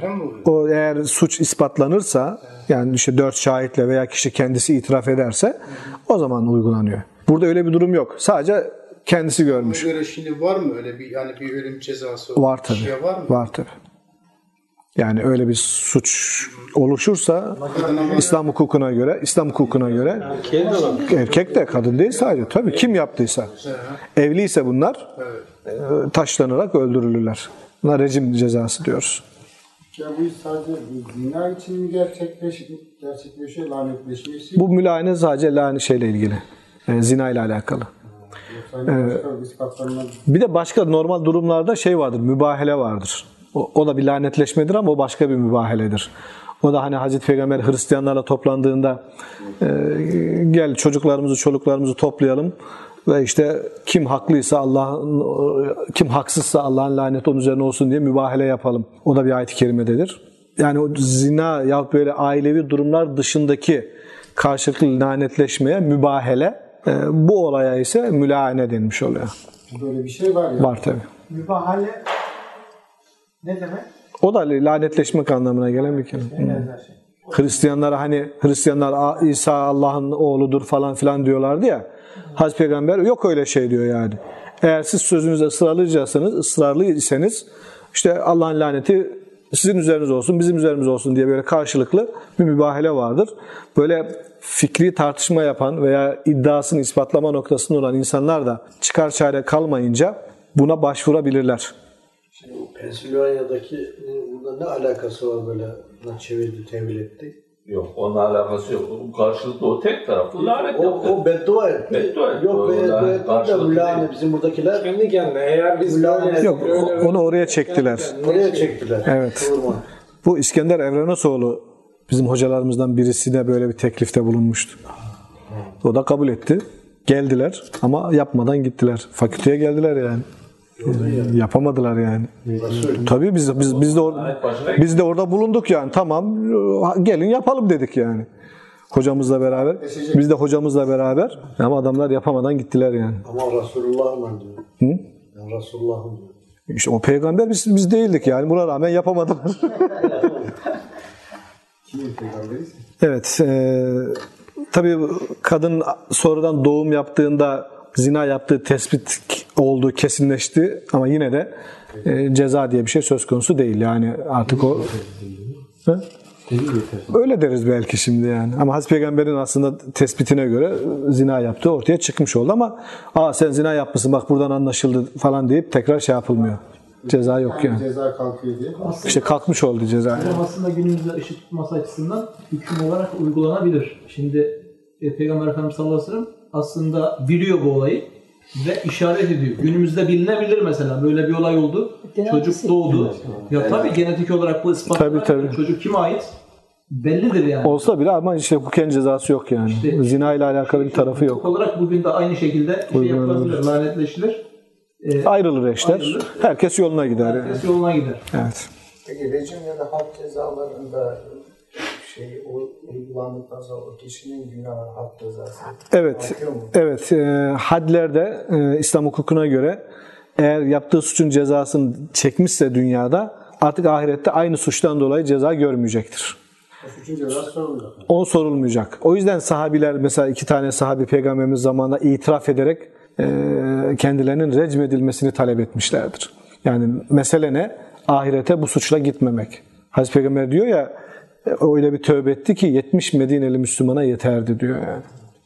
o eğer suç ispatlanırsa, yani işte dört şahitle veya kişi kendisi itiraf ederse, o zaman uygulanıyor. Burada öyle bir durum yok. Sadece kendisi görmüş. Göre şimdi var mı öyle bir yani bir ölüm cezası? Var tabii. Şey var mı? Var tabii. Yani öyle bir suç oluşursa İslam hukukuna göre, İslam hukukuna göre erkek de kadın değil sadece. Tabii kim yaptıysa. Evliyse bunlar e, taşlanarak öldürülürler. Buna rejim cezası diyoruz. Ya bu sadece zina için mi gerçekleş, gerçekleşiyor lanetleşmesi? Bu mülayene sadece lani şeyle ilgili. E, zina ile alakalı. İspatlanmaz. Bir de başka normal durumlarda şey vardır, mübahele vardır. O, o da bir lanetleşmedir ama o başka bir mübaheledir. O da hani Hazreti Peygamber Hristiyanlarla toplandığında e, gel çocuklarımızı, çoluklarımızı toplayalım ve işte kim haklıysa Allah'ın kim haksızsa Allah'ın laneti onun üzerine olsun diye mübahele yapalım. O da bir ayet-i kerimededir. Yani o zina ya böyle ailevi durumlar dışındaki karşılıklı lanetleşmeye mübahele bu olaya ise mülahane denmiş oluyor. Böyle bir şey var ya. Var tabi. Mübahale ne demek? O da lanetleşmek anlamına gelen bir kelime. Şey. Hristiyanlara hani Hristiyanlar "Aa, İsa Allah'ın oğludur falan filan diyorlardı ya. Hazreti Peygamber yok öyle şey diyor yani. Eğer siz sözünüzde ısrarlıcasınız, ısrarlıysanız işte Allah'ın laneti sizin üzeriniz olsun, bizim üzerimiz olsun diye böyle karşılıklı bir mübahele vardır. Böyle fikri tartışma yapan veya iddiasını ispatlama noktasında olan insanlar da çıkar çare kalmayınca buna başvurabilirler. Şimdi Pensilvanya'daki burada ne alakası var böyle ne çevirdi, tevil etti? Yok onunla alakası yok. Bu karşılıklı o tek taraflı lanet O, yaptı. o beddua etti. Beddua etti. Yok beddua etti de karşılıklı mülane değil. bizim buradakiler Kendi kendine eğer biz böyle Yok onu oraya çektiler. oraya çektiler. Evet. Bu İskender Evrenosoğlu bizim hocalarımızdan birisine böyle bir teklifte bulunmuştu. O da kabul etti. Geldiler ama yapmadan gittiler. Fakülteye geldiler yani. Yapamadılar yani. Tabii biz biz biz de or- biz de orada bulunduk yani. Tamam gelin yapalım dedik yani. Hocamızla beraber. Biz de hocamızla beraber ama adamlar yapamadan gittiler yani. Ama Resulullah'ım diyor. Hı? Ben Resulullah'ım diyor. İşte o peygamber biz biz değildik yani. Buna rağmen yapamadılar. Evet. E, tabii kadın sonradan doğum yaptığında zina yaptığı tespit olduğu kesinleşti ama yine de e, ceza diye bir şey söz konusu değil. Yani artık o? Öyle deriz belki şimdi yani. Ama Hazreti Peygamber'in aslında tespitine göre zina yaptığı ortaya çıkmış oldu ama aa sen zina yapmışsın bak buradan anlaşıldı falan deyip tekrar şey yapılmıyor. Ceza yok yani. Ceza kalkıyor diye. İşte kalkmış oldu ceza. yani. Aslında günümüzde ışık tutması açısından hüküm olarak uygulanabilir. Şimdi e, Peygamber Efendimiz sallallahu aleyhi ve sellem aslında biliyor bu olayı ve işaret ediyor. Günümüzde bilinebilir mesela. Böyle bir olay oldu. Çocuk doğdu. Ya tabii genetik olarak bu ispatlanır. Tabii, tabii. Çocuk kime ait? Bellidir yani. Olsa bile ama işte hukuken cezası yok yani. İşte- Zina ile alakalı bir tarafı yok. Olarak bugün de aynı şekilde şey yapılabilir, lanetleşilir. E, Ayrılır eşler. Ayrılır. Herkes yoluna gider. Yani. herkes yoluna gider. Evet. Peki rejim ya da halk cezalarında şey o uygulandıktan sonra o kişinin günahı halk cezası Evet. Evet. E, hadlerde e, İslam hukukuna göre eğer yaptığı suçun cezasını çekmişse dünyada artık ahirette aynı suçtan dolayı ceza görmeyecektir. O suçun cezası sorulacak. O sorulmayacak. O yüzden sahabiler mesela iki tane sahabi peygamberimiz zamanında itiraf ederek e, kendilerinin recmedilmesini talep etmişlerdir. Yani mesele ne? Ahirete bu suçla gitmemek. Hazreti Peygamber diyor ya e, öyle bir tövbe etti ki 70 Medineli Müslümana yeterdi diyor yani.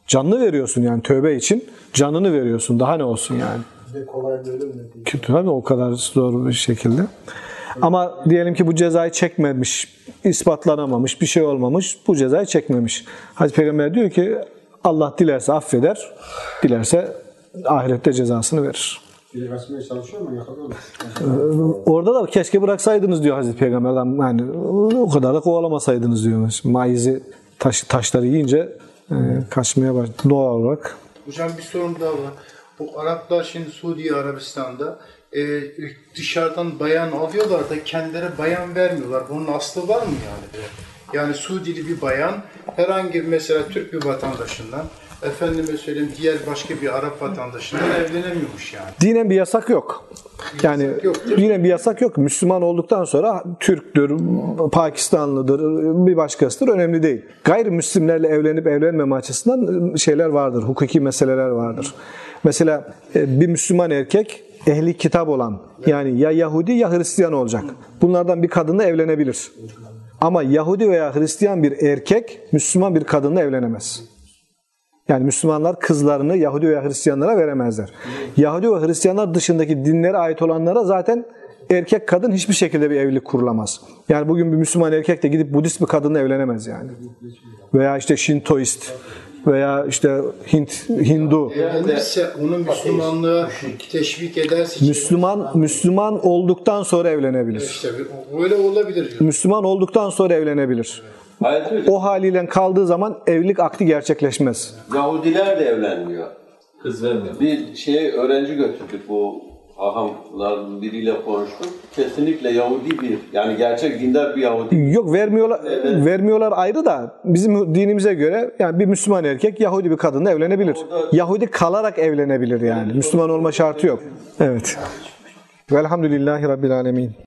Canını veriyorsun yani tövbe için canını veriyorsun. Daha ne olsun yani. De kolay. Kötü tabii o kadar zor bir şekilde. Ama diyelim ki bu cezayı çekmemiş, ispatlanamamış, bir şey olmamış, bu cezayı çekmemiş. Hazreti Peygamber diyor ki Allah dilerse affeder, dilerse ahirette cezasını verir. Kaçmaya çalışıyor ama yakalıyorlar. Orada da keşke bıraksaydınız diyor Hazreti Peygamber. Adam Yani o kadar da kovalamasaydınız diyor. Maizi taş, taşları yiyince e, kaçmaya başladı doğal olarak. Hocam bir sorun daha var. Bu Araplar şimdi Suudi Arabistan'da e, dışarıdan bayan alıyorlar da kendileri bayan vermiyorlar. Bunun aslı var mı yani? Yani Suudili bir bayan herhangi mesela Türk bir vatandaşından efendime söyleyeyim diğer başka bir Arap vatandaşından evlenemiyormuş yani. Dinen bir yasak yok. Yani yok, değil mi? dinen bir yasak yok. Müslüman olduktan sonra Türktür, Pakistanlıdır, bir başkasıdır önemli değil. Gayrimüslimlerle evlenip evlenmeme açısından şeyler vardır, hukuki meseleler vardır. Mesela e, bir Müslüman erkek ehli kitap olan yani ya Yahudi ya Hristiyan olacak. Bunlardan bir kadınla evlenebilir. Ama Yahudi veya Hristiyan bir erkek Müslüman bir kadınla evlenemez. Yani Müslümanlar kızlarını Yahudi veya Hristiyanlara veremezler. Yahudi ve Hristiyanlar dışındaki dinlere ait olanlara zaten erkek kadın hiçbir şekilde bir evlilik kurulamaz. Yani bugün bir Müslüman erkek de gidip Budist bir kadınla evlenemez yani. Veya işte Şintoist veya işte Hint Hindu. Evlenirse onu Müslümanlığa teşvik ederse Müslüman Müslüman olduktan sonra evlenebilir. işte bir- öyle olabilir. Müslüman olduktan sonra evlenebilir. Hocam, O haliyle kaldığı zaman evlilik akdi gerçekleşmez. Yahudiler de evlenmiyor. Kız vermiyor. Bir şey öğrenci götürdük bu hahamlar biriyle konuştuk. Kesinlikle Yahudi bir, yani gerçek dindar bir Yahudi. Yok vermiyorlar vermiyorlar ayrı da bizim dinimize göre yani bir Müslüman erkek Yahudi bir kadınla evlenebilir. Yahudi kalarak evlenebilir yani. Müslüman olma şartı yok. Evet. Velhamdülillahi Rabbil Alemin.